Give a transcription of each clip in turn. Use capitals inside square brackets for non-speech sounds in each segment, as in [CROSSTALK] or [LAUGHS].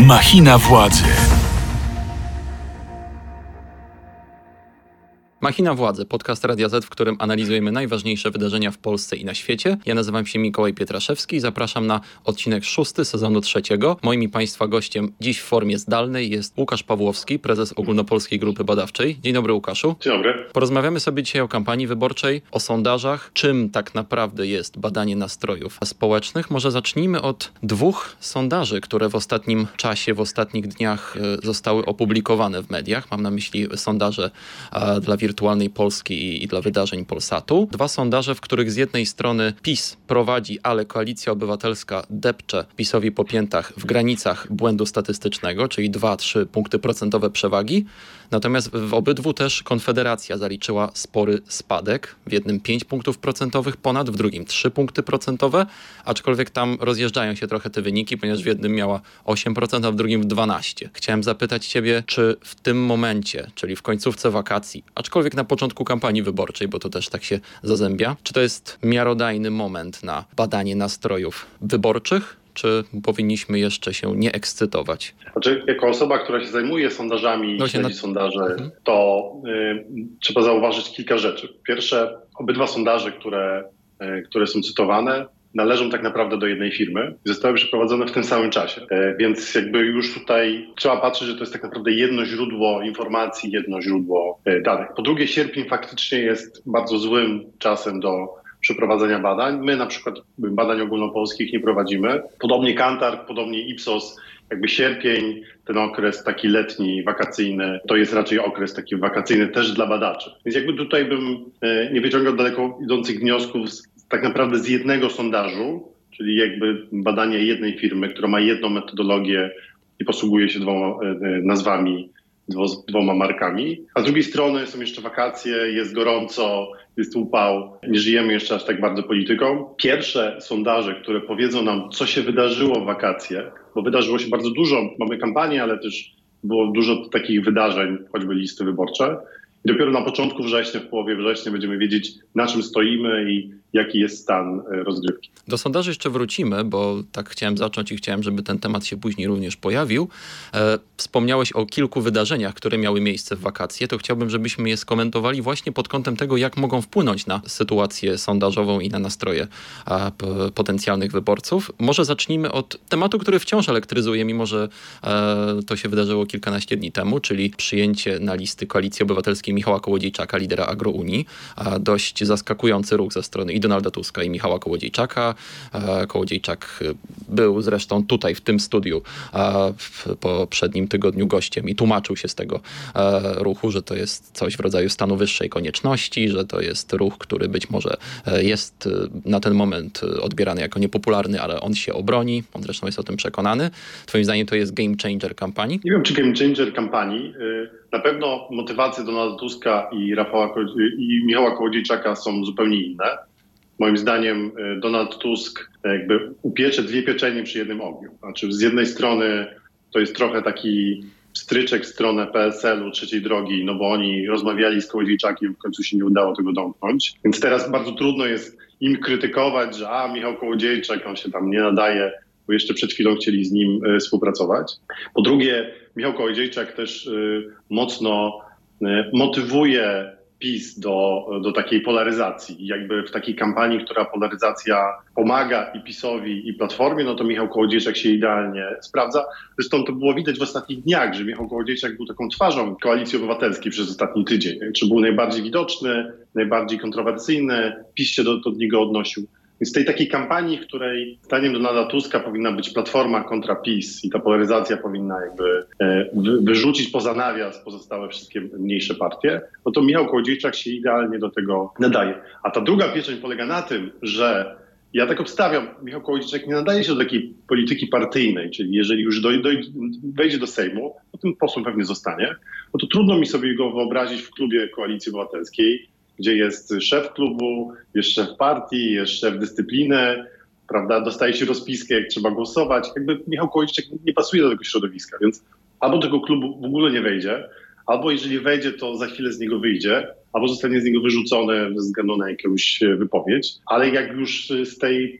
Machina władzy. Machina Władzy, podcast Radia Z, w którym analizujemy najważniejsze wydarzenia w Polsce i na świecie. Ja nazywam się Mikołaj Pietraszewski i zapraszam na odcinek szósty sezonu trzeciego. Moim i Państwa gościem dziś w formie zdalnej jest Łukasz Pawłowski, prezes Ogólnopolskiej Grupy Badawczej. Dzień dobry Łukaszu. Dzień dobry. Porozmawiamy sobie dzisiaj o kampanii wyborczej, o sondażach, czym tak naprawdę jest badanie nastrojów społecznych. Może zacznijmy od dwóch sondaży, które w ostatnim czasie, w ostatnich dniach e, zostały opublikowane w mediach. Mam na myśli sondaże e, dla wirtualnej Polski i dla wydarzeń Polsatu. Dwa sondaże, w których z jednej strony PiS prowadzi, ale Koalicja Obywatelska depcze PiSowi po piętach w granicach błędu statystycznego, czyli 2-3 punkty procentowe przewagi. Natomiast w obydwu też Konfederacja zaliczyła spory spadek. W jednym 5 punktów procentowych ponad, w drugim 3 punkty procentowe, aczkolwiek tam rozjeżdżają się trochę te wyniki, ponieważ w jednym miała 8%, a w drugim 12%. Chciałem zapytać Ciebie, czy w tym momencie, czyli w końcówce wakacji, aczkolwiek na początku kampanii wyborczej, bo to też tak się zazębia, czy to jest miarodajny moment na badanie nastrojów wyborczych, czy powinniśmy jeszcze się nie ekscytować? Znaczy, jako osoba, która się zajmuje sondażami i no śledzi na... sondaże, mhm. to y, trzeba zauważyć kilka rzeczy. Pierwsze, obydwa sondaże, które, y, które są cytowane, należą tak naprawdę do jednej firmy i zostały przeprowadzone w tym samym czasie. E, więc jakby już tutaj trzeba patrzeć, że to jest tak naprawdę jedno źródło informacji, jedno źródło e, danych. Po drugie, sierpień faktycznie jest bardzo złym czasem do przeprowadzenia badań. My na przykład badań ogólnopolskich nie prowadzimy. Podobnie Kantar, podobnie Ipsos, jakby sierpień, ten okres taki letni, wakacyjny, to jest raczej okres taki wakacyjny też dla badaczy. Więc jakby tutaj bym e, nie wyciągał daleko idących wniosków z, tak naprawdę z jednego sondażu, czyli jakby badania jednej firmy, która ma jedną metodologię i posługuje się dwoma e, dwoma markami. A z drugiej strony są jeszcze wakacje, jest gorąco, jest upał, nie żyjemy jeszcze aż tak bardzo polityką. Pierwsze sondaże, które powiedzą nam, co się wydarzyło w wakacje, bo wydarzyło się bardzo dużo, mamy kampanię, ale też było dużo takich wydarzeń, choćby listy wyborcze. I dopiero na początku września, w połowie września będziemy wiedzieć, na czym stoimy i jaki jest stan e, rozgrywki. Do sondaży jeszcze wrócimy, bo tak chciałem zacząć i chciałem, żeby ten temat się później również pojawił. E, wspomniałeś o kilku wydarzeniach, które miały miejsce w wakacje. To chciałbym, żebyśmy je skomentowali właśnie pod kątem tego, jak mogą wpłynąć na sytuację sondażową i na nastroje potencjalnych wyborców. Może zacznijmy od tematu, który wciąż elektryzuje, mimo że e, to się wydarzyło kilkanaście dni temu, czyli przyjęcie na listy Koalicji Obywatelskiej Michała Kołodziejczaka, lidera Agrounii. Dość zaskakujący ruch ze strony Donalda Tuska i Michała Kołodziejczaka. E, Kołodziejczak był zresztą tutaj w tym studiu e, w poprzednim tygodniu gościem i tłumaczył się z tego e, ruchu, że to jest coś w rodzaju stanu wyższej konieczności, że to jest ruch, który być może jest na ten moment odbierany jako niepopularny, ale on się obroni. On zresztą jest o tym przekonany. Twoim zdaniem to jest game changer kampanii? Nie wiem, czy game changer kampanii. Na pewno motywacje Donalda Tuska i, Rafała, i Michała Kołodziejczaka są zupełnie inne. Moim zdaniem e, Donald Tusk e, jakby upiecze dwie pieczenie przy jednym ogniu. Znaczy z jednej strony to jest trochę taki stryczek w stronę PSL-u, trzeciej drogi, no bo oni rozmawiali z Kołodziejczakiem, w końcu się nie udało tego domknąć. Więc teraz bardzo trudno jest im krytykować, że a, Michał Kołodziejczak, on się tam nie nadaje, bo jeszcze przed chwilą chcieli z nim y, współpracować. Po drugie, Michał Kołodziejczak też y, mocno y, motywuje PiS do, do takiej polaryzacji. Jakby w takiej kampanii, która polaryzacja pomaga i PiSowi, i Platformie, no to Michał Kołodziejczak się idealnie sprawdza. Zresztą to było widać w ostatnich dniach, że Michał Kołodziejczak był taką twarzą Koalicji Obywatelskiej przez ostatni tydzień. Czy był najbardziej widoczny, najbardziej kontrowersyjny, PiS się do, do niego odnosił. Więc tej takiej kampanii, w której zdaniem Donalda Tuska powinna być platforma kontra PiS i ta polaryzacja powinna jakby e, wyrzucić poza nawias pozostałe wszystkie mniejsze partie, no to Michał Kołodziejczak się idealnie do tego nadaje. A ta druga pieczeń polega na tym, że ja tak obstawiam, Michał Kołodziejczak nie nadaje się do takiej polityki partyjnej, czyli jeżeli już doj, wejdzie do Sejmu, to tym posłem pewnie zostanie, no to trudno mi sobie go wyobrazić w klubie Koalicji Obywatelskiej, gdzie jest szef klubu, jest szef partii, jest szef dyscypliny, prawda, dostaje się rozpiskę, jak trzeba głosować. Jakby Michał Kołodziejczyk nie pasuje do tego środowiska, więc albo tego klubu w ogóle nie wejdzie, albo jeżeli wejdzie, to za chwilę z niego wyjdzie, albo zostanie z niego wyrzucony ze względu na jakąś wypowiedź. Ale jak już z, tej,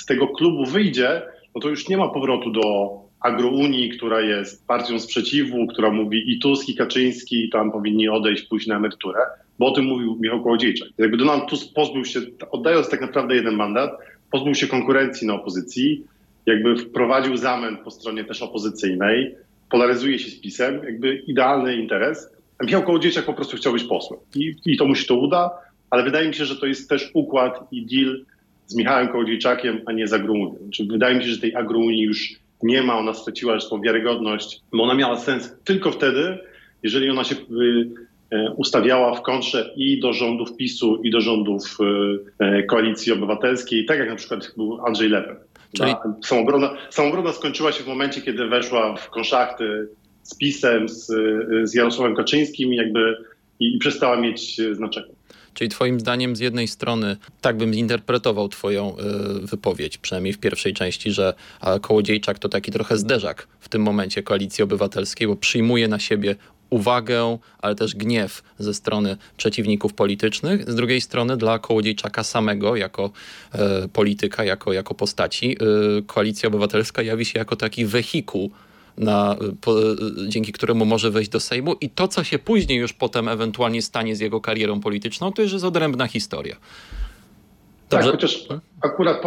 z tego klubu wyjdzie, no to już nie ma powrotu do agrounii, która jest partią sprzeciwu, która mówi i Tusk, i Kaczyński tam powinni odejść, pójść na emeryturę, bo o tym mówił Michał Kołodziejczak. Jakby Donald Tusk pozbył się, oddając tak naprawdę jeden mandat, pozbył się konkurencji na opozycji, jakby wprowadził zamęt po stronie też opozycyjnej, polaryzuje się z PiSem, jakby idealny interes. A Michał Kołodziejczak po prostu chciał być posłem i, i to mu się to uda, ale wydaje mi się, że to jest też układ i deal z Michałem Kołodziejczakiem, a nie z Agrounią. Znaczy, wydaje mi się, że tej Agrounii już nie ma, ona straciła swoją wiarygodność, bo ona miała sens tylko wtedy, jeżeli ona się y, ustawiała w kontrze i do rządów PiSu, i do rządów y, Koalicji Obywatelskiej, tak jak na przykład był Andrzej Lepen. Czyli... Samobrona, samobrona skończyła się w momencie, kiedy weszła w konszachty z PiSem, z, z Jarosławem Kaczyńskim jakby i, i przestała mieć znaczenie. Czyli twoim zdaniem z jednej strony, tak bym zinterpretował twoją wypowiedź, przynajmniej w pierwszej części, że Kołodziejczak to taki trochę zderzak w tym momencie Koalicji Obywatelskiej, bo przyjmuje na siebie uwagę, ale też gniew ze strony przeciwników politycznych. Z drugiej strony dla Kołodziejczaka samego, jako e, polityka, jako, jako postaci, e, Koalicja Obywatelska jawi się jako taki wehikuł na, po, dzięki któremu może wejść do Sejmu i to, co się później już potem ewentualnie stanie z jego karierą polityczną, to już jest odrębna historia. Tak, Dobrze. Tak, chociaż akurat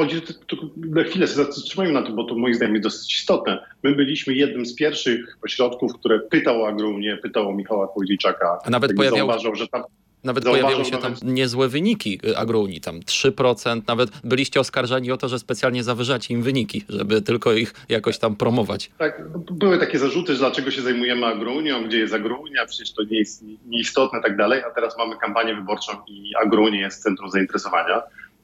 na chwilę się zatrzymajmy na tym, bo to moim zdaniem jest dosyć istotne. My byliśmy jednym z pierwszych ośrodków, które pytał o Agrunię, pytał o Michała Kołodziejczaka. A nawet pojawiał... Zauważył, że tam nawet pojawiały się tam niezłe wyniki y, Agruni, tam 3%, nawet byliście oskarżani o to, że specjalnie zawyżacie im wyniki, żeby tylko ich jakoś tam promować. Tak, były takie zarzuty, że dlaczego się zajmujemy Agrunią, gdzie jest Agrunia, przecież to nie jest nieistotne i tak dalej, a teraz mamy kampanię wyborczą i Agrunia jest centrum zainteresowania.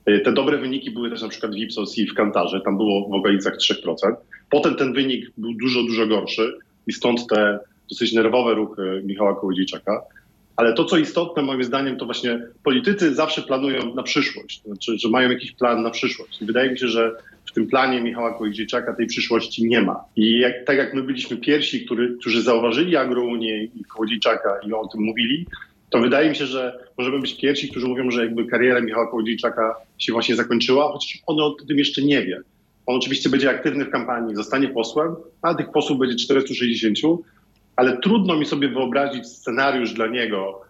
Y, te dobre wyniki były też na przykład w Ipsos i w Kantarze, tam było w okolicach 3%. Potem ten wynik był dużo, dużo gorszy i stąd te dosyć nerwowe ruchy Michała Kołodziejczaka. Ale to, co istotne moim zdaniem, to właśnie politycy zawsze planują na przyszłość, to znaczy, że mają jakiś plan na przyszłość. I wydaje mi się, że w tym planie Michała Kołodziejczaka tej przyszłości nie ma. I jak, tak jak my byliśmy pierwsi, który, którzy zauważyli Agrounię i Kołodziejczaka i o tym mówili, to wydaje mi się, że możemy być pierwsi, którzy mówią, że jakby kariera Michała Kołodziejczaka się właśnie zakończyła, chociaż on o tym jeszcze nie wie. On oczywiście będzie aktywny w kampanii, zostanie posłem, a tych posłów będzie 460, ale trudno mi sobie wyobrazić scenariusz dla niego,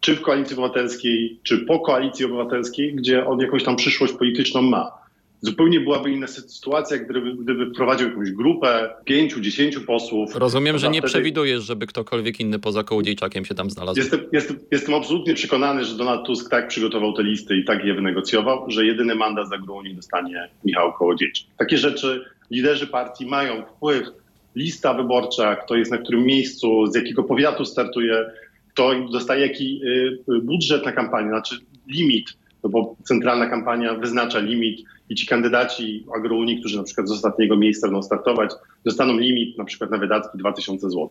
czy w koalicji obywatelskiej, czy po koalicji obywatelskiej, gdzie on jakąś tam przyszłość polityczną ma. Zupełnie byłaby inna sytuacja, gdyby, gdyby prowadził jakąś grupę pięciu, dziesięciu posłów. Rozumiem, że nie wtedy... przewidujesz, żeby ktokolwiek inny poza Kołodziejczakiem się tam znalazł. Jestem, jestem, jestem absolutnie przekonany, że Donald Tusk tak przygotował te listy i tak je wynegocjował, że jedyny mandat za Gruni dostanie Michał Kołodziejczak. Takie rzeczy liderzy partii mają wpływ lista wyborcza, kto jest na którym miejscu, z jakiego powiatu startuje, kto dostaje jaki y, budżet na kampanię, znaczy limit, no bo centralna kampania wyznacza limit i ci kandydaci agrounii, którzy na przykład z ostatniego miejsca będą startować, dostaną limit na przykład na wydatki 2000 zł.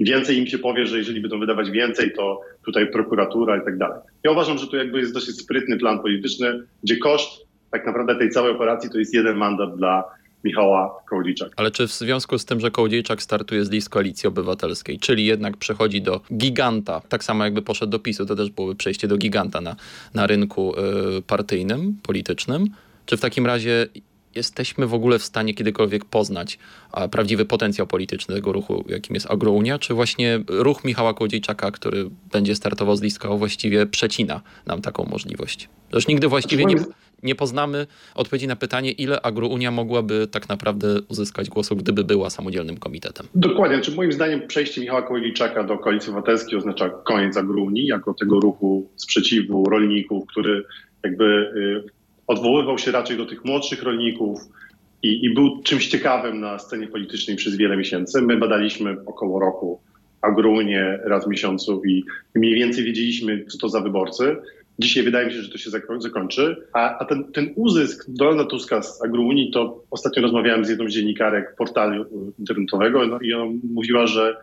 Więcej im się powie, że jeżeli będą wydawać więcej, to tutaj prokuratura i tak dalej. Ja uważam, że to jakby jest dosyć sprytny plan polityczny, gdzie koszt tak naprawdę tej całej operacji to jest jeden mandat dla Michała Kołodziejczaka. Ale czy w związku z tym, że Kołodziejczak startuje z list Koalicji Obywatelskiej, czyli jednak przechodzi do giganta, tak samo jakby poszedł do PiSu, to też byłoby przejście do giganta na, na rynku y, partyjnym, politycznym, czy w takim razie jesteśmy w ogóle w stanie kiedykolwiek poznać a, prawdziwy potencjał polityczny tego ruchu, jakim jest Agrounia, czy właśnie ruch Michała Kołodziejczaka, który będzie startował z listką, właściwie przecina nam taką możliwość? Już nigdy właściwie nie, nie poznamy odpowiedzi na pytanie, ile Agrounia mogłaby tak naprawdę uzyskać głosów, gdyby była samodzielnym komitetem. Dokładnie. Czy znaczy, moim zdaniem przejście Michała Kołodziejczaka do Koalicji Obywatelskiej oznacza koniec Agrounii jako tego ruchu sprzeciwu rolników, który jakby y, odwoływał się raczej do tych młodszych rolników i, i był czymś ciekawym na scenie politycznej przez wiele miesięcy. My badaliśmy około roku Agrunię raz w miesiącu i mniej więcej wiedzieliśmy, co to za wyborcy. Dzisiaj wydaje mi się, że to się zakończy. A, a ten, ten uzysk Donalda Tuska z Agrounii, to ostatnio rozmawiałem z jedną z dziennikarek portalu internetowego no i ona mówiła, że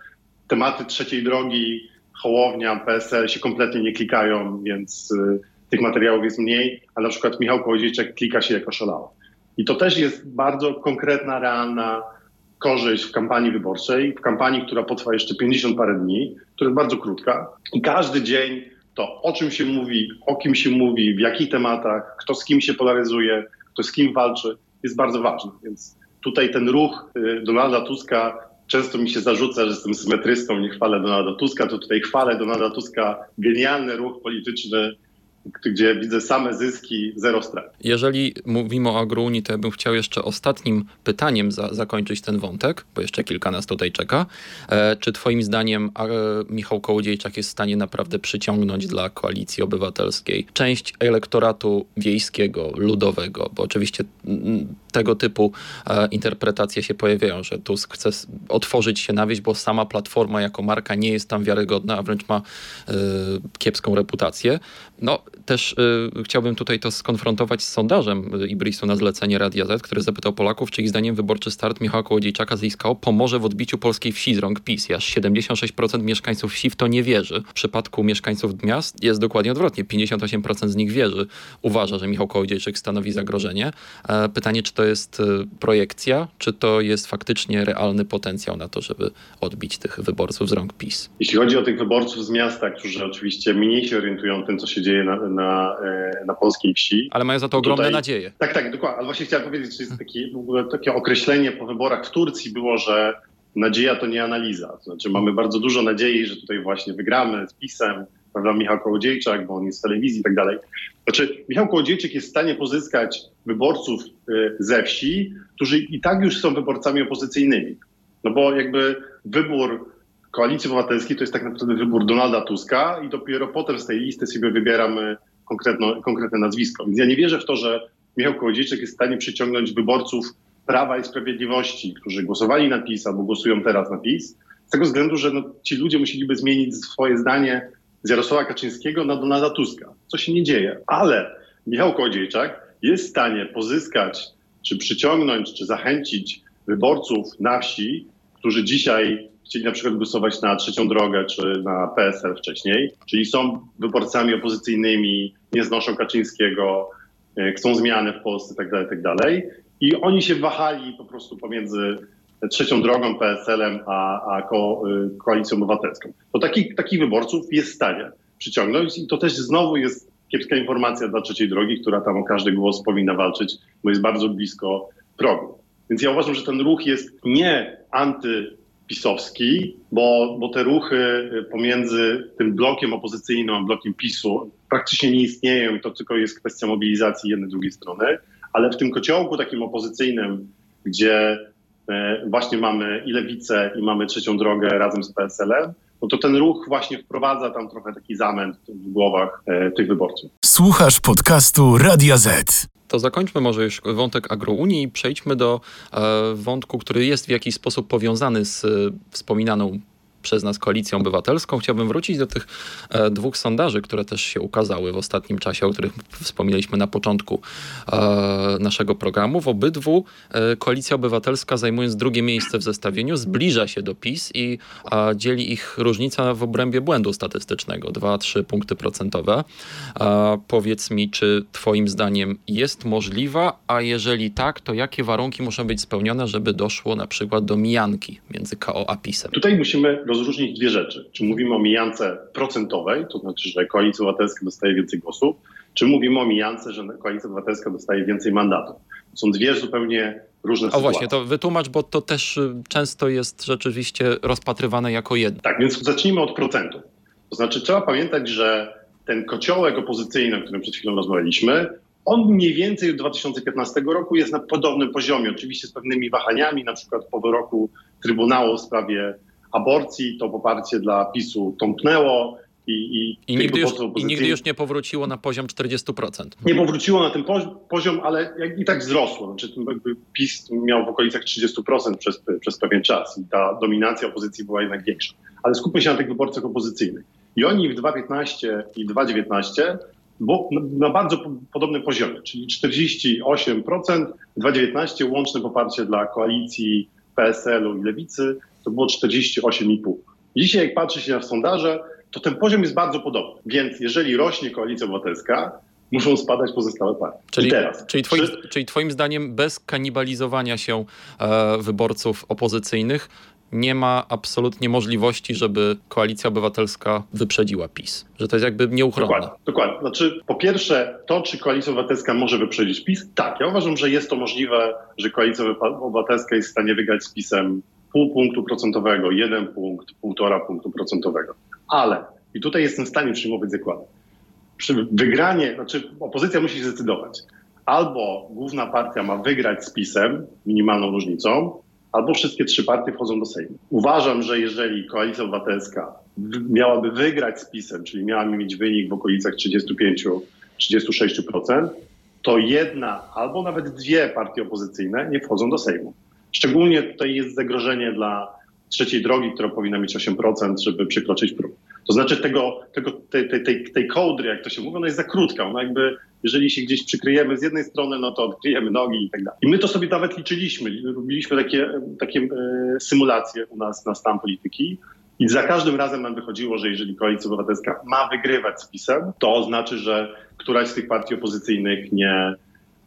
tematy trzeciej drogi, Hołownia, PSL się kompletnie nie klikają, więc y, tych materiałów jest mniej, a na przykład Michał Kołodziejczak klika się jako szalało. I to też jest bardzo konkretna, realna korzyść w kampanii wyborczej, w kampanii, która potrwa jeszcze 50 parę dni, która jest bardzo krótka. I każdy dzień to, o czym się mówi, o kim się mówi, w jakich tematach, kto z kim się polaryzuje, kto z kim walczy, jest bardzo ważne. Więc tutaj ten ruch y, Donalda Tuska Często mi się zarzuca, że jestem symetrystą, nie chwalę Donalda Tuska, to tutaj chwalę Donalda Tuska, genialny ruch polityczny, gdzie widzę same zyski, zero strat. Jeżeli mówimy o agrounii, to ja bym chciał jeszcze ostatnim pytaniem za, zakończyć ten wątek, bo jeszcze kilka nas tutaj czeka. E, czy twoim zdaniem e, Michał Kołodziejczak jest w stanie naprawdę przyciągnąć dla Koalicji Obywatelskiej część elektoratu wiejskiego, ludowego, bo oczywiście tego typu e, interpretacje się pojawiają, że Tusk chce otworzyć się na wieś, bo sama Platforma jako marka nie jest tam wiarygodna, a wręcz ma e, kiepską reputację. No, też y, chciałbym tutaj to skonfrontować z sondażem y, Ibrisu na zlecenie Radia Z, który zapytał Polaków, czy ich zdaniem wyborczy start Michała Kołodziejczaka z pomoże w odbiciu polskiej wsi z rąk PiS. Aż 76% mieszkańców wsi w to nie wierzy. W przypadku mieszkańców miast jest dokładnie odwrotnie. 58% z nich wierzy. Uważa, że Michał Kołodziejczyk stanowi zagrożenie. E, pytanie, czy to jest y, projekcja, czy to jest faktycznie realny potencjał na to, żeby odbić tych wyborców z rąk PiS? Jeśli chodzi o tych wyborców z miasta, którzy oczywiście mniej się orientują tym, co się dzieje na, na, na polskiej wsi. Ale mają za to ogromne Tutaj, nadzieje. Tak, tak, dokładnie. Ale właśnie chciałem powiedzieć, że jest taki, w ogóle takie określenie po wyborach w Turcji było, że nadzieja to nie analiza. To znaczy mamy bardzo dużo nadziei, że tutaj właśnie wygramy z PiSem, prawda, Michał Kołodziejczak, bo on jest w telewizji i tak dalej. Znaczy Michał Kołodziejczyk jest w stanie pozyskać wyborców y, ze wsi, którzy i tak już są wyborcami opozycyjnymi. No bo jakby wybór Koalicji Obywatelskiej to jest tak naprawdę wybór Donalda Tuska i dopiero potem z tej listy sobie wybieramy konkretno, konkretne nazwisko. Więc ja nie wierzę w to, że Michał Kołodziejczyk jest w stanie przyciągnąć wyborców Prawa i Sprawiedliwości, którzy głosowali na PiS albo głosują teraz na PiS, z tego względu, że no, ci ludzie musieliby zmienić swoje zdanie z Jarosława Kaczyńskiego na Donalda Tuska, co się nie dzieje. Ale Michał Kołodziejczak jest w stanie pozyskać, czy przyciągnąć, czy zachęcić wyborców na wsi, którzy dzisiaj chcieli na przykład głosować na trzecią drogę czy na PSL wcześniej, czyli są wyborcami opozycyjnymi, nie znoszą Kaczyńskiego, e, chcą zmiany w Polsce itd., tak itd. Tak I oni się wahali po prostu pomiędzy trzecią drogą, PSL-em, a, a ko, e, koalicją obywatelską. To takich, takich wyborców jest w stanie przyciągnąć i to też znowu jest kiepska informacja dla trzeciej drogi, która tam o każdy głos powinna walczyć, bo jest bardzo blisko progu. Więc ja uważam, że ten ruch jest nie anty pisowski, bo, bo te ruchy y, pomiędzy tym blokiem opozycyjnym a blokiem PiSu praktycznie nie istnieją to tylko jest kwestia mobilizacji jednej, drugiej strony, ale w tym kociołku takim opozycyjnym, gdzie e, właśnie mamy i lewicę i mamy trzecią drogę razem z PSL-em, no to ten ruch właśnie wprowadza tam trochę taki zamęt w głowach e, tych wyborców. Słuchasz podcastu Radia Z to zakończmy może już wątek agrounii i przejdźmy do e, wątku, który jest w jakiś sposób powiązany z e, wspominaną przez nas Koalicją Obywatelską. Chciałbym wrócić do tych e, dwóch sondaży, które też się ukazały w ostatnim czasie, o których wspomnieliśmy na początku e, naszego programu. W obydwu e, Koalicja Obywatelska, zajmując drugie miejsce w zestawieniu, zbliża się do PiS i dzieli ich różnica w obrębie błędu statystycznego 2-3 punkty procentowe. Powiedz mi, czy Twoim zdaniem jest możliwa, a jeżeli tak, to jakie warunki muszą być spełnione, żeby doszło na przykład do mijanki między KO a PiSem? Tutaj musimy rozróżnić dwie rzeczy. Czy mówimy o mijance procentowej, to znaczy, że Koalicja Obywatelska dostaje więcej głosów, czy mówimy o mijance, że Koalicja Obywatelska dostaje więcej mandatów. Są dwie zupełnie różne o sytuacje. O właśnie, to wytłumacz, bo to też y, często jest rzeczywiście rozpatrywane jako jedno. Tak, więc zacznijmy od procentu. To znaczy trzeba pamiętać, że ten kociołek opozycyjny, o którym przed chwilą rozmawialiśmy, on mniej więcej od 2015 roku jest na podobnym poziomie, oczywiście z pewnymi wahaniami, na przykład po wyroku Trybunału w sprawie aborcji, to poparcie dla PiSu tąpnęło. I, i, I, nigdy już, I nigdy już nie powróciło na poziom 40%. Nie powróciło na ten poziom, ale i tak wzrosło. Znaczy, PiS miał w okolicach 30% przez, przez pewien czas i ta dominacja opozycji była jednak większa. Ale skupmy się na tych wyborcach opozycyjnych. I oni w 2015 i 2019 bo na bardzo podobnym poziomie, czyli 48%, w 2019 łączne poparcie dla koalicji PSL-u i Lewicy to było 48,5. Dzisiaj, jak patrzy się na sondaże, to ten poziom jest bardzo podobny. Więc jeżeli rośnie koalicja obywatelska, muszą spadać pozostałe partie. Czyli, teraz, czyli, twoim, czy... czyli twoim zdaniem bez kanibalizowania się e, wyborców opozycyjnych nie ma absolutnie możliwości, żeby Koalicja Obywatelska wyprzedziła PiS. Że to jest jakby nieuchronne. Dokładnie. dokładnie. Znaczy, po pierwsze, to, czy Koalicja Obywatelska może wyprzedzić PiS? Tak, ja uważam, że jest to możliwe, że Koalicja Obywatelska jest w stanie wygrać z PiSem pół punktu procentowego, jeden punkt, półtora punktu procentowego. Ale, i tutaj jestem w stanie przyjmować zakłady, przy wygranie, znaczy opozycja musi się zdecydować. Albo główna partia ma wygrać z PiSem minimalną różnicą, albo wszystkie trzy partie wchodzą do Sejmu. Uważam, że jeżeli Koalicja Obywatelska miałaby wygrać z PiSem, czyli miałaby mieć wynik w okolicach 35-36%, to jedna albo nawet dwie partie opozycyjne nie wchodzą do Sejmu. Szczególnie tutaj jest zagrożenie dla trzeciej drogi, która powinna mieć 8%, żeby przekroczyć próg. To znaczy tego, tego, tej, tej, tej, tej kołdry, jak to się mówi, ona jest za krótka. Ona jakby, jeżeli się gdzieś przykryjemy z jednej strony, no to odkryjemy nogi i tak dalej. I my to sobie nawet liczyliśmy. Robiliśmy takie, takie e, symulacje u nas na stan polityki. I za każdym razem nam wychodziło, że jeżeli koalicja obywatelska ma wygrywać z PiSem, to oznacza, że któraś z tych partii opozycyjnych nie,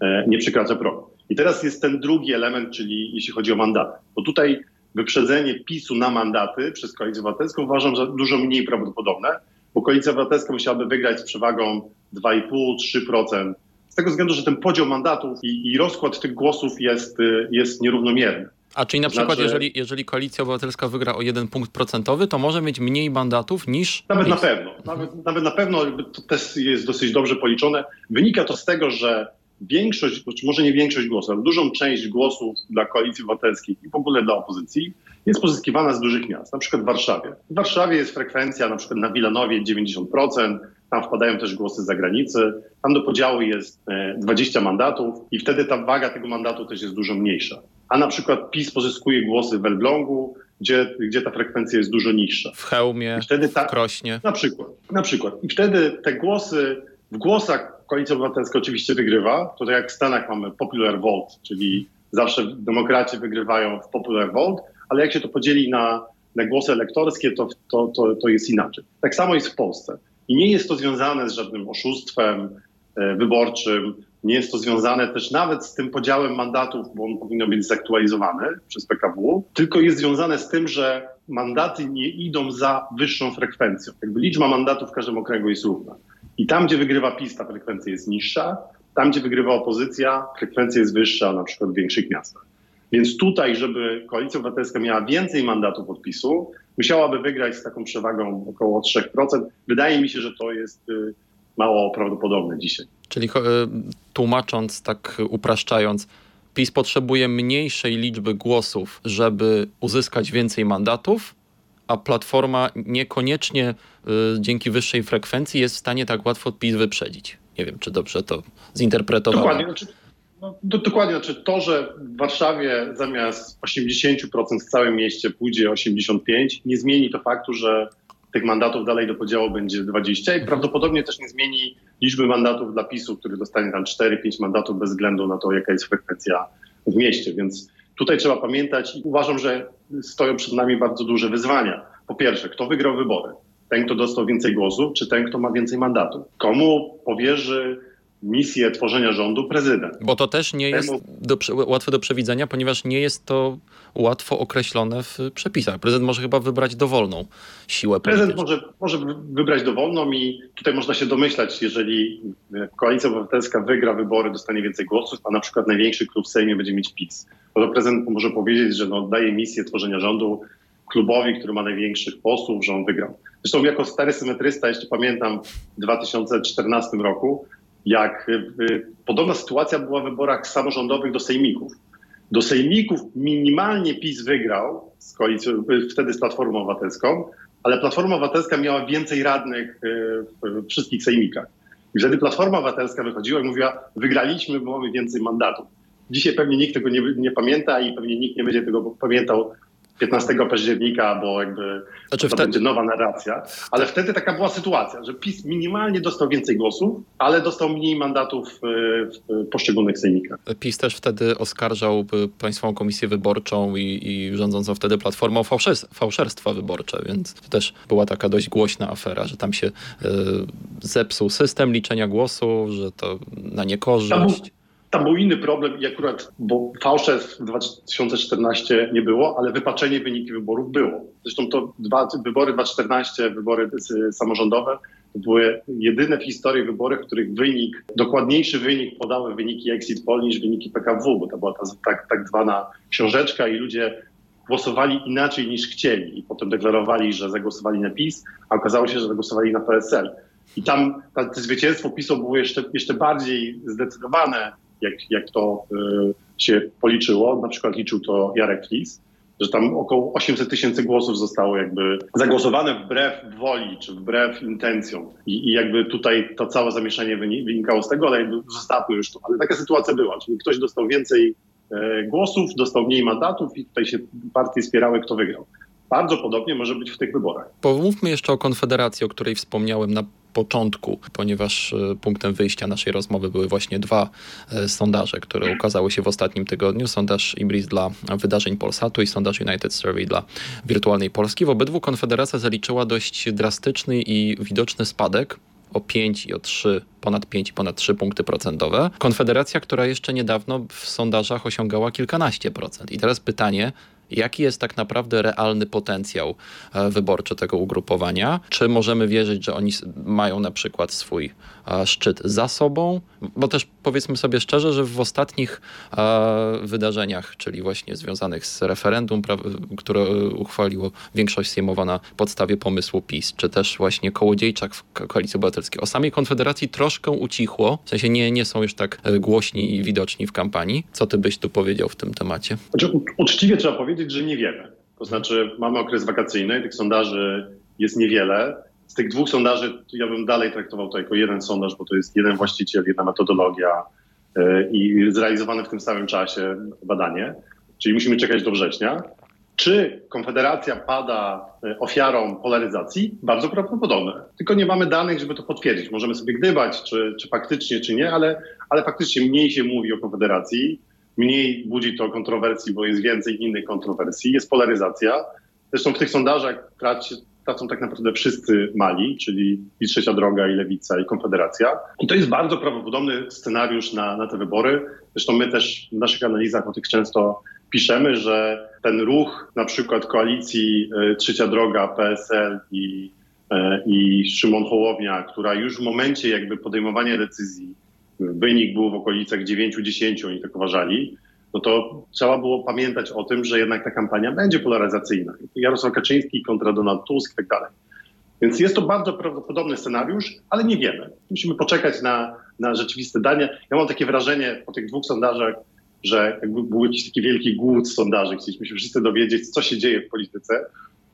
e, nie przekracza progu. I teraz jest ten drugi element, czyli jeśli chodzi o mandaty. Bo tutaj wyprzedzenie PiSu na mandaty przez Koalicję Obywatelską uważam za dużo mniej prawdopodobne, bo Koalicja Obywatelska musiałaby wygrać z przewagą 2,5-3%. Z tego względu, że ten podział mandatów i, i rozkład tych głosów jest, y, jest nierównomierny. A czyli na przykład, znaczy, jeżeli, jeżeli Koalicja Obywatelska wygra o jeden punkt procentowy, to może mieć mniej mandatów niż. Nawet PiS. na pewno. Nawet, nawet na pewno to też jest dosyć dobrze policzone. Wynika to z tego, że większość, czy może nie większość głosów, ale dużą część głosów dla koalicji obywatelskiej i w ogóle dla opozycji jest pozyskiwana z dużych miast, na przykład w Warszawie. W Warszawie jest frekwencja na przykład na Wilanowie 90%, tam wpadają też głosy z zagranicy, tam do podziału jest 20 e, mandatów i wtedy ta waga tego mandatu też jest dużo mniejsza. A na przykład PiS pozyskuje głosy w Elblągu, gdzie, gdzie ta frekwencja jest dużo niższa. W Chełmie, wtedy ta, w Krośnie. Na przykład, na przykład. I wtedy te głosy, w głosach Koalicja Obywatelska oczywiście wygrywa. Tutaj jak w Stanach mamy popular vote, czyli zawsze demokraci wygrywają w popular vote, ale jak się to podzieli na, na głosy elektorskie, to, to, to, to jest inaczej. Tak samo jest w Polsce. I nie jest to związane z żadnym oszustwem e, wyborczym, nie jest to związane też nawet z tym podziałem mandatów, bo on powinien być zaktualizowany przez PKW, tylko jest związane z tym, że mandaty nie idą za wyższą frekwencją. Jakby liczba mandatów w każdym okręgu jest równa. I tam, gdzie wygrywa PiS, ta frekwencja jest niższa. Tam, gdzie wygrywa opozycja, frekwencja jest wyższa, na przykład w większych miastach. Więc tutaj, żeby Koalicja Obywatelska miała więcej mandatów od PiSu, musiałaby wygrać z taką przewagą około 3%. Wydaje mi się, że to jest y, mało prawdopodobne dzisiaj. Czyli y, tłumacząc, tak upraszczając, PiS potrzebuje mniejszej liczby głosów, żeby uzyskać więcej mandatów, a platforma niekoniecznie y, dzięki wyższej frekwencji jest w stanie tak łatwo PiS wyprzedzić. Nie wiem, czy dobrze to zinterpretowałem. Dokładnie. Znaczy, no, do, dokładnie. Znaczy to, że w Warszawie zamiast 80% w całym mieście pójdzie 85%, nie zmieni to faktu, że tych mandatów dalej do podziału będzie 20 i prawdopodobnie też nie zmieni liczby mandatów dla PiSu, który dostanie tam 4-5 mandatów bez względu na to, jaka jest frekwencja w mieście. Więc tutaj trzeba pamiętać i uważam, że stoją przed nami bardzo duże wyzwania. Po pierwsze, kto wygrał wybory? Ten, kto dostał więcej głosów, czy ten, kto ma więcej mandatów? Komu powierzy misję tworzenia rządu prezydent? Bo to też nie jest do, łatwe do przewidzenia, ponieważ nie jest to łatwo określone w przepisach. Prezydent może chyba wybrać dowolną siłę Prezydent może, może wybrać dowolną i tutaj można się domyślać, jeżeli Koalicja Obywatelska wygra wybory, dostanie więcej głosów, a na przykład największy klub w Sejmie będzie mieć PiS. To prezydent może powiedzieć, że no, daje misję tworzenia rządu klubowi, który ma największych posłów, że on wygrał. Zresztą jako stary symetrysta, jeszcze pamiętam w 2014 roku, jak y, podobna sytuacja była w wyborach samorządowych do sejmików. Do sejmików minimalnie PiS wygrał z koalicją, y, wtedy z Platformą Obywatelską, ale Platforma Obywatelska miała więcej radnych y, w wszystkich sejmikach. I wtedy Platforma Obywatelska wychodziła i mówiła, wygraliśmy, bo mamy więcej mandatów. Dzisiaj pewnie nikt tego nie, nie pamięta i pewnie nikt nie będzie tego pamiętał 15 października, bo jakby znaczy to wtedy... będzie nowa narracja. Ale wtedy taka była sytuacja, że PiS minimalnie dostał więcej głosów, ale dostał mniej mandatów w poszczególnych sejmikach. PiS też wtedy oskarżał Państwową Komisję Wyborczą i, i rządzącą wtedy Platformą fałszerstwa wyborcze, więc to też była taka dość głośna afera, że tam się y, zepsuł system liczenia głosów, że to na niekorzyść. Tam był inny problem i akurat, bo fałszerstw w 2014 nie było, ale wypaczenie wyniki wyborów było. Zresztą to dwa, wybory 2014, wybory samorządowe, to były jedyne w historii wybory, w których wynik, dokładniejszy wynik podały wyniki exit poll niż wyniki PKW, bo to była ta tak, tak zwana książeczka i ludzie głosowali inaczej niż chcieli i potem deklarowali, że zagłosowali na PiS, a okazało się, że zagłosowali na PSL. I tam to zwycięstwo PiSu było jeszcze, jeszcze bardziej zdecydowane, jak, jak to y, się policzyło. Na przykład liczył to Jarek Flis, że tam około 800 tysięcy głosów zostało jakby zagłosowane wbrew woli czy wbrew intencjom. I, I, jakby tutaj to całe zamieszanie wynikało z tego, ale jakby już to. Ale taka sytuacja była, czyli ktoś dostał więcej e, głosów, dostał mniej mandatów i tutaj się partie spierały, kto wygrał. Bardzo podobnie może być w tych wyborach. Pomówmy jeszcze o Konfederacji, o której wspomniałem na początku, ponieważ e, punktem wyjścia naszej rozmowy były właśnie dwa e, sondaże, które ukazały się w ostatnim tygodniu. Sondaż Ibris dla wydarzeń Polsatu i sondaż United Survey dla wirtualnej Polski. W obydwu Konfederacja zaliczyła dość drastyczny i widoczny spadek o 5 i o 3, ponad 5 i ponad 3 punkty procentowe. Konfederacja, która jeszcze niedawno w sondażach osiągała kilkanaście procent. I teraz pytanie, Jaki jest tak naprawdę realny potencjał e, wyborczy tego ugrupowania? Czy możemy wierzyć, że oni mają na przykład swój e, szczyt za sobą? Bo też powiedzmy sobie szczerze, że w ostatnich e, wydarzeniach, czyli właśnie związanych z referendum, które uchwaliło większość sejmowa na podstawie pomysłu PiS, czy też właśnie Kołodziejczak w Koalicji Obywatelskiej, o samej Konfederacji troszkę ucichło, w sensie nie, nie są już tak głośni i widoczni w kampanii. Co ty byś tu powiedział w tym temacie? Znaczy, uczciwie trzeba powiedzieć, powiedzieć, że niewiele. To znaczy, mamy okres wakacyjny, tych sondaży jest niewiele. Z tych dwóch sondaży ja bym dalej traktował to jako jeden sondaż, bo to jest jeden właściciel, jedna metodologia yy, i zrealizowane w tym samym czasie badanie. Czyli musimy czekać do września. Czy Konfederacja pada e, ofiarą polaryzacji? Bardzo prawdopodobne. Tylko nie mamy danych, żeby to potwierdzić. Możemy sobie gdybać, czy, czy faktycznie, czy nie, ale, ale faktycznie mniej się mówi o Konfederacji mniej budzi to kontrowersji, bo jest więcej innych kontrowersji, jest polaryzacja. Zresztą w tych sondażach traci, tracą tak naprawdę wszyscy mali, czyli i Trzecia Droga, i Lewica, i Konfederacja. I to jest bardzo prawdopodobny scenariusz na, na te wybory. Zresztą my też w naszych analizach o tych często piszemy, że ten ruch na przykład koalicji y, Trzecia Droga, PSL i, y, i Szymon Hołownia, która już w momencie jakby podejmowania decyzji wynik był w okolicach 9-10, oni tak uważali, no to trzeba było pamiętać o tym, że jednak ta kampania będzie polaryzacyjna. Jarosław Kaczyński kontra Donald Tusk i tak dalej. Więc jest to bardzo prawdopodobny scenariusz, ale nie wiemy. Musimy poczekać na, na rzeczywiste dane. Ja mam takie wrażenie po tych dwóch sondażach, że jakby był jakiś taki wielki głód sondaży. Chcieliśmy się wszyscy dowiedzieć, co się dzieje w polityce.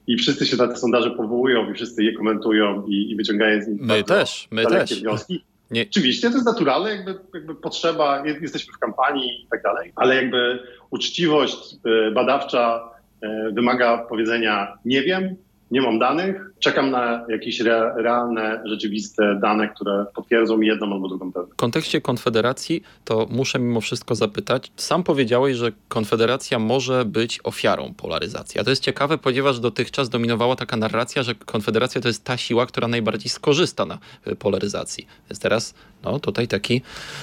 I wszyscy się na te sondaże powołują i wszyscy je komentują i, i wyciągają z nich my też, my też. wnioski. Nie. Oczywiście to jest naturalne, jakby, jakby potrzeba, jesteśmy w kampanii i tak dalej, ale jakby uczciwość y, badawcza y, wymaga powiedzenia nie wiem, nie mam danych, czekam na jakieś re, realne, rzeczywiste dane, które potwierdzą mi jedną albo drugą tezę. W kontekście Konfederacji to muszę mimo wszystko zapytać. Sam powiedziałeś, że Konfederacja może być ofiarą polaryzacji. A to jest ciekawe, ponieważ dotychczas dominowała taka narracja, że Konfederacja to jest ta siła, która najbardziej skorzysta na y, polaryzacji. Jest teraz no, tutaj taki,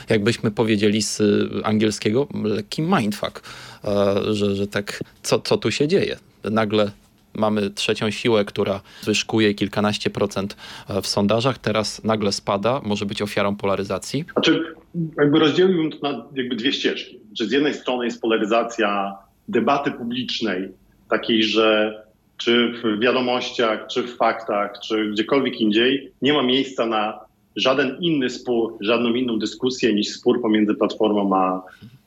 jakbyśmy powiedzieli z angielskiego, lekki mindfuck, e, że, że tak, co, co tu się dzieje? Nagle mamy trzecią siłę, która wyszkuje kilkanaście procent e, w sondażach, teraz nagle spada, może być ofiarą polaryzacji? Znaczy, jakby rozdzieliłbym to na jakby dwie ścieżki. Że z jednej strony jest polaryzacja debaty publicznej, takiej, że czy w wiadomościach, czy w faktach, czy gdziekolwiek indziej nie ma miejsca na żaden inny spór, żadną inną dyskusję niż spór pomiędzy Platformą a,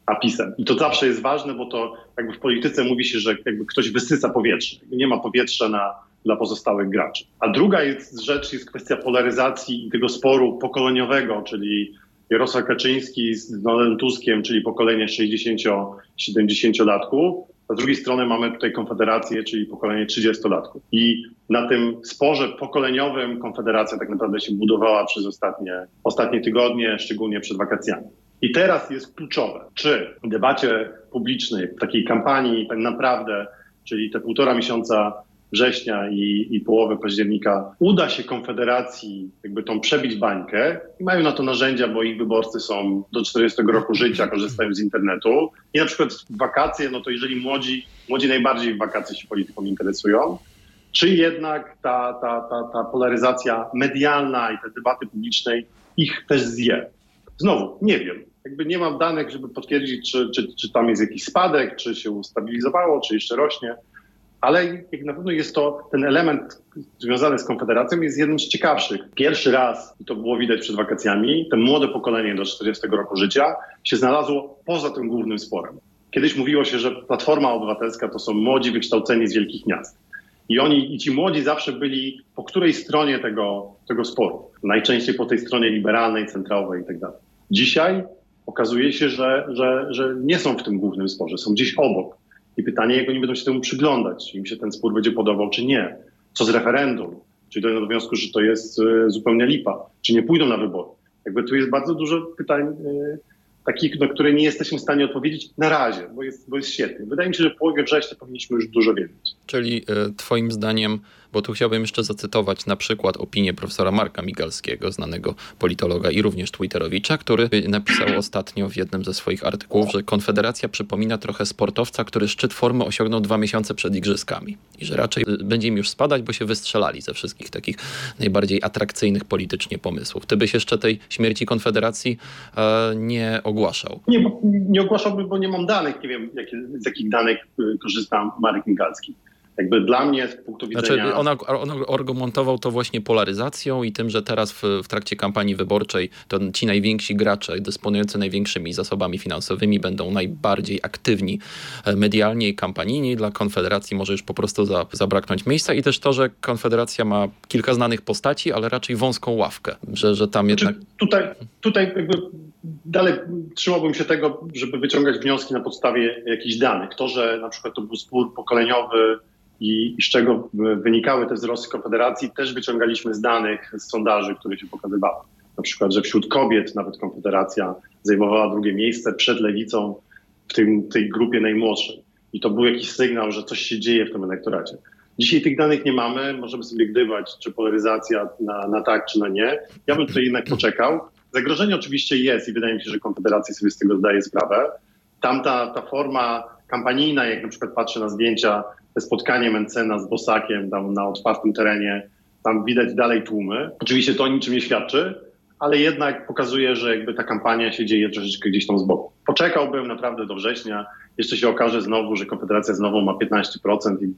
a PiSem. I to zawsze jest ważne, bo to jakby w polityce mówi się, że jakby ktoś wysysa powietrze. Nie ma powietrza na, dla pozostałych graczy. A druga jest, rzecz jest kwestia polaryzacji tego sporu pokoleniowego, czyli Jarosław Kaczyński z Donaldem Tuskiem, czyli pokolenie 60-70-latków. A z drugiej strony mamy tutaj Konfederację, czyli pokolenie 30-latków. I na tym sporze pokoleniowym Konfederacja tak naprawdę się budowała przez ostatnie, ostatnie tygodnie, szczególnie przed wakacjami. I teraz jest kluczowe, czy w debacie publicznej, w takiej kampanii tak naprawdę, czyli te półtora miesiąca września i, i połowy października uda się Konfederacji jakby tą przebić bańkę i mają na to narzędzia, bo ich wyborcy są do 40 roku życia, korzystają z internetu i na przykład w wakacje, no to jeżeli młodzi, młodzi najbardziej w wakacje się polityką interesują, czy jednak ta, ta, ta, ta polaryzacja medialna i te debaty publicznej ich też zje. Znowu, nie wiem. Jakby nie mam danych, żeby potwierdzić, czy, czy, czy tam jest jakiś spadek, czy się ustabilizowało, czy jeszcze rośnie, ale jak na pewno jest to ten element związany z Konfederacją jest jednym z ciekawszych. Pierwszy raz, i to było widać przed wakacjami, to młode pokolenie do 40 roku życia się znalazło poza tym głównym sporem. Kiedyś mówiło się, że Platforma Obywatelska to są młodzi wykształceni z wielkich miast. I oni, i ci młodzi zawsze byli po której stronie tego, tego sporu. Najczęściej po tej stronie liberalnej, centrowej i tak. Dzisiaj okazuje się, że, że, że nie są w tym głównym sporze, są gdzieś obok. I pytanie, jak oni będą się temu przyglądać, czy im się ten spór będzie podobał, czy nie. Co z referendum? Czyli dojdą do wniosku, że to jest e, zupełnie lipa, czy nie pójdą na wybory. Jakby tu jest bardzo dużo pytań e, takich, na które nie jesteśmy w stanie odpowiedzieć na razie, bo jest, bo jest świetnie. Wydaje mi się, że w połowie września powinniśmy już dużo wiedzieć. Czyli y, Twoim zdaniem bo tu chciałbym jeszcze zacytować na przykład opinię profesora Marka Migalskiego, znanego politologa i również Twitterowicza, który napisał ostatnio w jednym ze swoich artykułów, że Konfederacja przypomina trochę sportowca, który szczyt formy osiągnął dwa miesiące przed igrzyskami i że raczej będzie im już spadać, bo się wystrzelali ze wszystkich takich najbardziej atrakcyjnych politycznie pomysłów. Ty byś jeszcze tej śmierci Konfederacji e, nie ogłaszał? Nie, nie ogłaszałbym, bo nie mam danych, nie wiem z jakich danych y, korzysta Marek Migalski jakby dla mnie z punktu znaczy, widzenia... Znaczy ona, on argumentował to właśnie polaryzacją i tym, że teraz w, w, trakcie kampanii wyborczej to ci najwięksi gracze dysponujący największymi zasobami finansowymi będą najbardziej aktywni e, medialnie i kampanijnie dla Konfederacji może już po prostu za, zabraknąć miejsca i też to, że Konfederacja ma kilka znanych postaci, ale raczej wąską ławkę, że, że tam znaczy, jednak... Tutaj, tutaj jakby dalej trzymałbym się tego, żeby wyciągać wnioski na podstawie jakichś danych. To, że na przykład to był spór pokoleniowy i, z czego wynikały te wzrosty Konfederacji, też wyciągaliśmy z danych, z sondaży, które się pokazywały. Na przykład, że wśród kobiet nawet Konfederacja zajmowała drugie miejsce przed lewicą w tym, tej grupie najmłodszej. I to był jakiś sygnał, że coś się dzieje w tym elektoracie. Dzisiaj tych danych nie mamy, możemy sobie gdybać, czy polaryzacja na, na tak, czy na nie. Ja bym tutaj jednak poczekał. Zagrożenie oczywiście jest i wydaje mi się, że Konfederacja sobie z tego zdaje sprawę. Tamta ta forma kampanijna, jak na przykład patrzę na zdjęcia spotkanie Mencena z Bosakiem tam na otwartym terenie, tam widać dalej tłumy. Oczywiście to niczym nie świadczy, ale jednak pokazuje, że jakby ta kampania się dzieje troszeczkę gdzieś tam z boku. Poczekałbym naprawdę do września. Jeszcze się okaże znowu, że Konfederacja znowu ma 15% i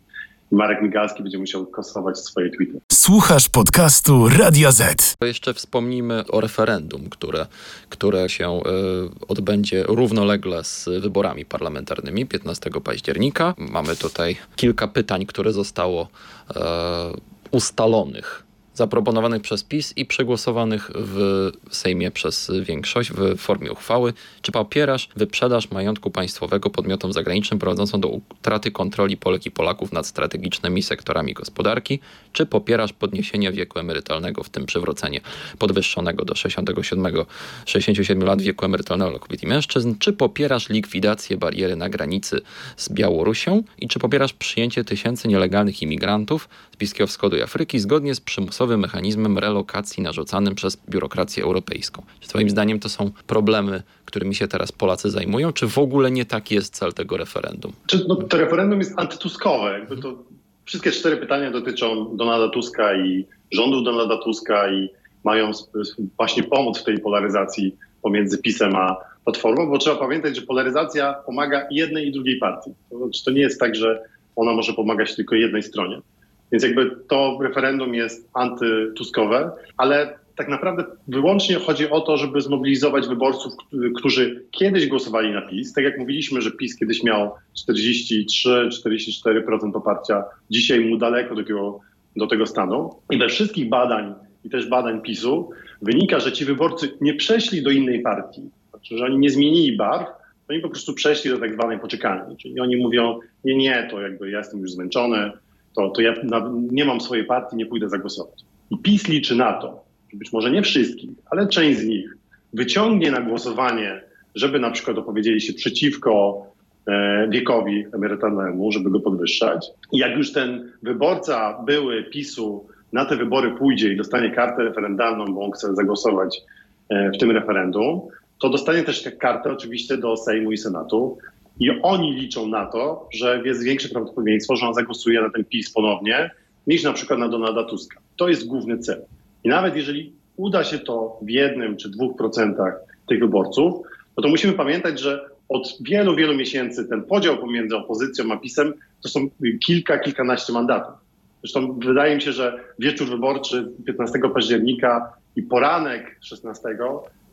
Marek Migalski będzie musiał kasować swoje tweety. Słuchasz podcastu Radio Z. Jeszcze wspomnimy o referendum, które, które się y, odbędzie równolegle z wyborami parlamentarnymi 15 października. Mamy tutaj kilka pytań, które zostało y, ustalonych zaproponowanych przez PiS i przegłosowanych w Sejmie przez większość w formie uchwały. Czy popierasz wyprzedaż majątku państwowego podmiotom zagranicznym prowadzącą do utraty kontroli Polek i Polaków nad strategicznymi sektorami gospodarki? Czy popierasz podniesienie wieku emerytalnego, w tym przywrócenie podwyższonego do 67, 67 lat wieku emerytalnego dla kobiet i mężczyzn? Czy popierasz likwidację bariery na granicy z Białorusią? I czy popierasz przyjęcie tysięcy nielegalnych imigrantów z Bliskiego Wschodu i Afryki zgodnie z przymusowym mechanizmem relokacji narzucanym przez biurokrację europejską. Czy Twoim zdaniem to są problemy, którymi się teraz Polacy zajmują, czy w ogóle nie taki jest cel tego referendum? Czy, no, to referendum jest antytuskowe. Jakby to, wszystkie cztery pytania dotyczą Donalda Tuska i rządów Donalda Tuska i mają właśnie pomóc w tej polaryzacji pomiędzy PiSem a Platformą, bo trzeba pamiętać, że polaryzacja pomaga jednej i drugiej partii. To, znaczy, to nie jest tak, że ona może pomagać tylko jednej stronie. Więc jakby to referendum jest antytuskowe, ale tak naprawdę wyłącznie chodzi o to, żeby zmobilizować wyborców, którzy kiedyś głosowali na PiS. Tak jak mówiliśmy, że PiS kiedyś miał 43-44% poparcia, dzisiaj mu daleko do tego, do tego stanu. I we wszystkich badań, i też badań PiSu, wynika, że ci wyborcy nie przeszli do innej partii, znaczy, że oni nie zmienili barw, oni po prostu przeszli do tak zwanej poczekalni. Czyli oni mówią, nie, nie, to jakby ja jestem już zmęczony, to, to ja nie mam swojej partii, nie pójdę zagłosować. I PiS liczy na to, że być może nie wszystkich, ale część z nich wyciągnie na głosowanie, żeby na przykład opowiedzieli się przeciwko e, wiekowi emerytalnemu, żeby go podwyższać. I jak już ten wyborca były PiSu na te wybory pójdzie i dostanie kartę referendalną, bo on chce zagłosować e, w tym referendum, to dostanie też kartę oczywiście do Sejmu i Senatu. I oni liczą na to, że jest większe prawdopodobieństwo, że on zagłosuje na ten PiS ponownie, niż na przykład na Donalda Tuska. To jest główny cel. I nawet jeżeli uda się to w jednym czy dwóch procentach tych wyborców, no to musimy pamiętać, że od wielu, wielu miesięcy ten podział pomiędzy opozycją a PiSem to są kilka, kilkanaście mandatów. Zresztą wydaje mi się, że wieczór wyborczy 15 października i poranek 16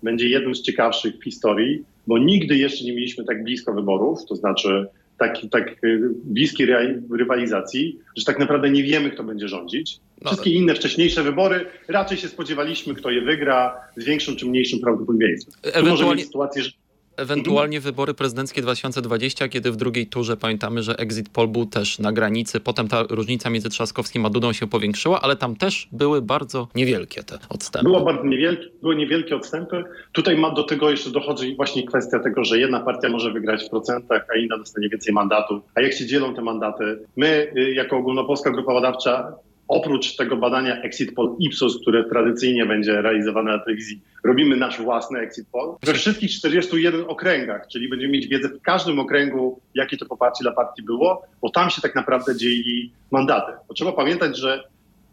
będzie jednym z ciekawszych w historii, bo nigdy jeszcze nie mieliśmy tak blisko wyborów, to znaczy tak, tak y, bliskiej rywalizacji, że tak naprawdę nie wiemy, kto będzie rządzić. No Wszystkie inne wcześniejsze wybory raczej się spodziewaliśmy, kto je wygra z większym czy mniejszym prawdopodobieństwem. Ewentualnie... może mieć sytuację, że Ewentualnie wybory prezydenckie 2020, kiedy w drugiej turze pamiętamy, że exit poll był też na granicy. Potem ta różnica między Trzaskowskim a Dudą się powiększyła, ale tam też były bardzo niewielkie te odstępy. Było bardzo niewielkie, były niewielkie odstępy. Tutaj ma do tego jeszcze dochodzi właśnie kwestia tego, że jedna partia może wygrać w procentach, a inna dostanie więcej mandatów. A jak się dzielą te mandaty? My, y, jako ogólnopolska grupa badawcza, oprócz tego badania Exit Poll Ipsos, które tradycyjnie będzie realizowane na telewizji, robimy nasz własny Exit Poll we wszystkich 41 okręgach, czyli będziemy mieć wiedzę w każdym okręgu, jakie to poparcie dla partii było, bo tam się tak naprawdę dzieli mandaty. Bo trzeba pamiętać, że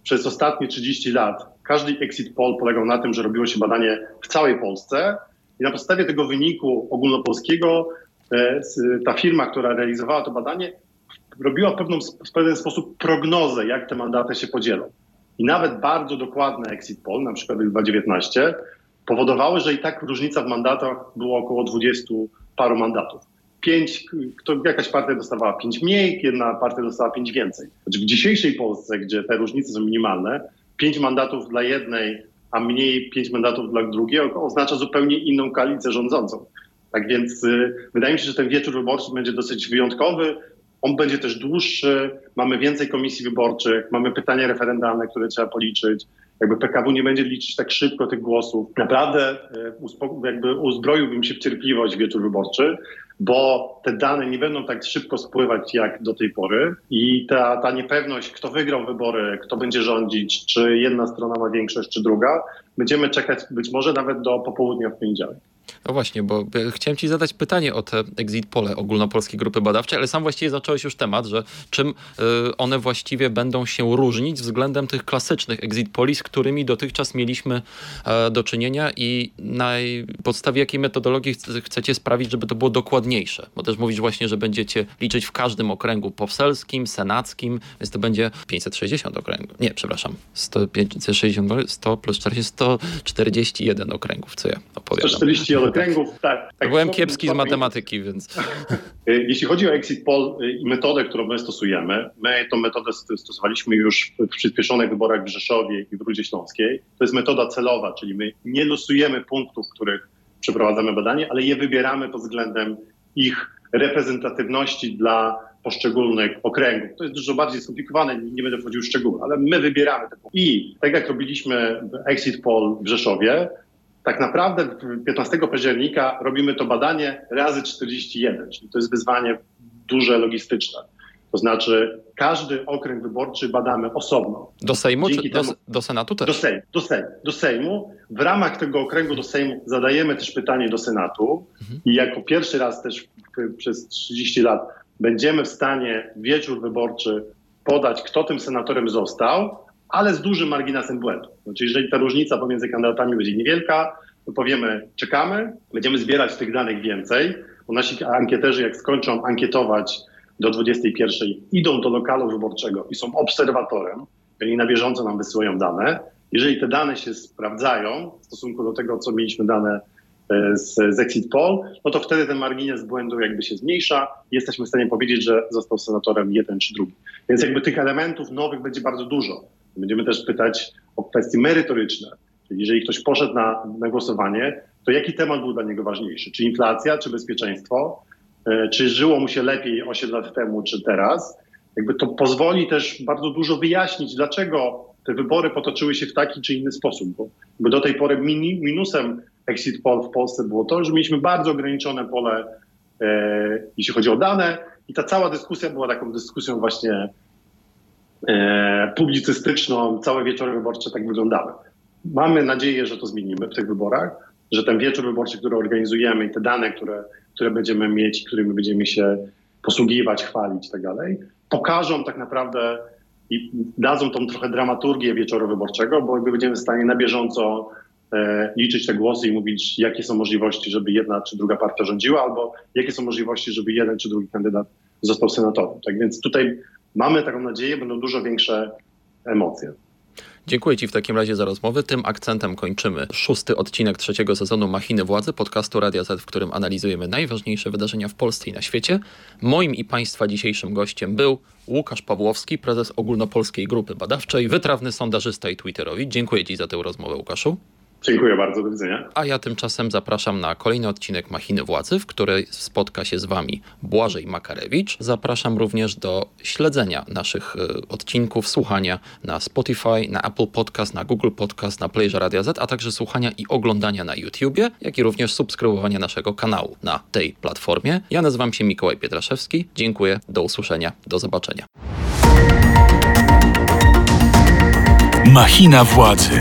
przez ostatnie 30 lat każdy Exit Poll polegał na tym, że robiło się badanie w całej Polsce i na podstawie tego wyniku ogólnopolskiego e, ta firma, która realizowała to badanie, robiła pewną, w pewien sposób prognozę, jak te mandaty się podzielą. I nawet bardzo dokładne exit poll, na przykład 2019, powodowały, że i tak różnica w mandatach była około 20 paru mandatów. Pięć, kto, jakaś partia dostawała pięć mniej, jedna partia dostała pięć więcej. Znaczy w dzisiejszej Polsce, gdzie te różnice są minimalne, pięć mandatów dla jednej, a mniej pięć mandatów dla drugiej oznacza zupełnie inną koalicję rządzącą. Tak więc y, wydaje mi się, że ten wieczór wyborczy będzie dosyć wyjątkowy. On będzie też dłuższy, mamy więcej komisji wyborczych, mamy pytania referendalne, które trzeba policzyć. Jakby PKW nie będzie liczyć tak szybko tych głosów. Naprawdę e, jakby uzbroiłbym się w cierpliwość wieczór wyborczy, bo te dane nie będą tak szybko spływać jak do tej pory i ta, ta niepewność, kto wygrał wybory, kto będzie rządzić, czy jedna strona ma większość, czy druga, będziemy czekać być może nawet do popołudnia w poniedziałek. No właśnie, bo chciałem ci zadać pytanie o te exit pole ogólnopolskiej grupy badawczej, ale sam właściwie zacząłeś już temat, że czym y, one właściwie będą się różnić względem tych klasycznych exit poli, z którymi dotychczas mieliśmy e, do czynienia i na podstawie jakiej metodologii chcecie sprawić, żeby to było dokładniejsze? Bo też mówisz właśnie, że będziecie liczyć w każdym okręgu poselskim, senackim, więc to będzie 560 okręgów. Nie, przepraszam, 100, 560, 100 plus 40, 141 okręgów, co ja opowiadam. 141 [LAUGHS] okręgów, tak. tak Byłem kiepski z matematyki, więc... Y, jeśli chodzi o exit poll y, i metodę, którą my stosujemy, my tą metodę stosowaliśmy już w przyspieszonych wyborach w Rzeszowie i w Rudzie Śląskiej. To jest metoda celowa, czyli my nie losujemy punktów, w których przeprowadzamy badanie, ale je wybieramy pod względem ich reprezentatywności dla poszczególnych okręgów. To jest dużo bardziej skomplikowane, nie będę wchodził w szczegóły, ale my wybieramy te. I tak jak robiliśmy exit poll w Rzeszowie, tak naprawdę 15 października robimy to badanie razy 41, czyli to jest wyzwanie duże logistyczne. To znaczy każdy okręg wyborczy badamy osobno. Do Sejmu Dzięki czy temu, do, do, Senatu też? Do Sejmu, do, Sejmu, do Sejmu. W ramach tego okręgu do Sejmu zadajemy też pytanie do Senatu mhm. i jako pierwszy raz też przez 30 lat będziemy w stanie wieczór wyborczy podać, kto tym senatorem został, ale z dużym marginesem błędu. Znaczy, jeżeli ta różnica pomiędzy kandydatami będzie niewielka, to powiemy, czekamy, będziemy zbierać tych danych więcej, bo nasi ankieterzy, jak skończą ankietować do 21, idą do lokalu wyborczego i są obserwatorem, czyli na bieżąco nam wysyłają dane. Jeżeli te dane się sprawdzają w stosunku do tego, co mieliśmy dane e, z, z Exit Poll, no to wtedy ten margines błędu jakby się zmniejsza i jesteśmy w stanie powiedzieć, że został senatorem jeden czy drugi. Więc jakby tych elementów nowych będzie bardzo dużo. Będziemy też pytać o kwestie merytoryczne. Czyli jeżeli ktoś poszedł na, na głosowanie, to jaki temat był dla niego ważniejszy? Czy inflacja, czy bezpieczeństwo? E, czy żyło mu się lepiej 8 lat temu, czy teraz? Jakby to pozwoli też bardzo dużo wyjaśnić, dlaczego te wybory potoczyły się w taki czy inny sposób. Bo, do tej pory mini, minusem exit poll w Polsce było to, że mieliśmy bardzo ograniczone pole jeśli chodzi o dane. I ta cała dyskusja była taką dyskusją właśnie publicystyczną, całe wieczory wyborcze tak wyglądały. Mamy nadzieję, że to zmienimy w tych wyborach, że ten wieczór wyborczy, który organizujemy i te dane, które, które będziemy mieć, którymi będziemy się posługiwać, chwalić i tak dalej, pokażą tak naprawdę i dadzą tą trochę dramaturgię wieczoru wyborczego, bo będziemy w stanie na bieżąco e, liczyć te głosy i mówić, jakie są możliwości, żeby jedna czy druga partia rządziła, albo jakie są możliwości, żeby jeden czy drugi kandydat został senatorem. Tak więc tutaj mamy taką nadzieję, będą dużo większe emocje. Dziękuję Ci w takim razie za rozmowę. Tym akcentem kończymy szósty odcinek trzeciego sezonu Machiny Władzy, podcastu Radia Z, w którym analizujemy najważniejsze wydarzenia w Polsce i na świecie. Moim i Państwa dzisiejszym gościem był Łukasz Pawłowski, prezes ogólnopolskiej grupy badawczej, wytrawny sondażysta i twitterowi. Dziękuję Ci za tę rozmowę, Łukaszu. Dziękuję bardzo, do widzenia. A ja tymczasem zapraszam na kolejny odcinek Machiny Władzy, w której spotka się z Wami Błażej Makarewicz. Zapraszam również do śledzenia naszych y, odcinków, słuchania na Spotify, na Apple Podcast, na Google Podcast, na Playerze Radia Z, a także słuchania i oglądania na YouTubie, jak i również subskrybowania naszego kanału na tej platformie. Ja nazywam się Mikołaj Pietraszewski. Dziękuję, do usłyszenia, do zobaczenia. Machina Władzy.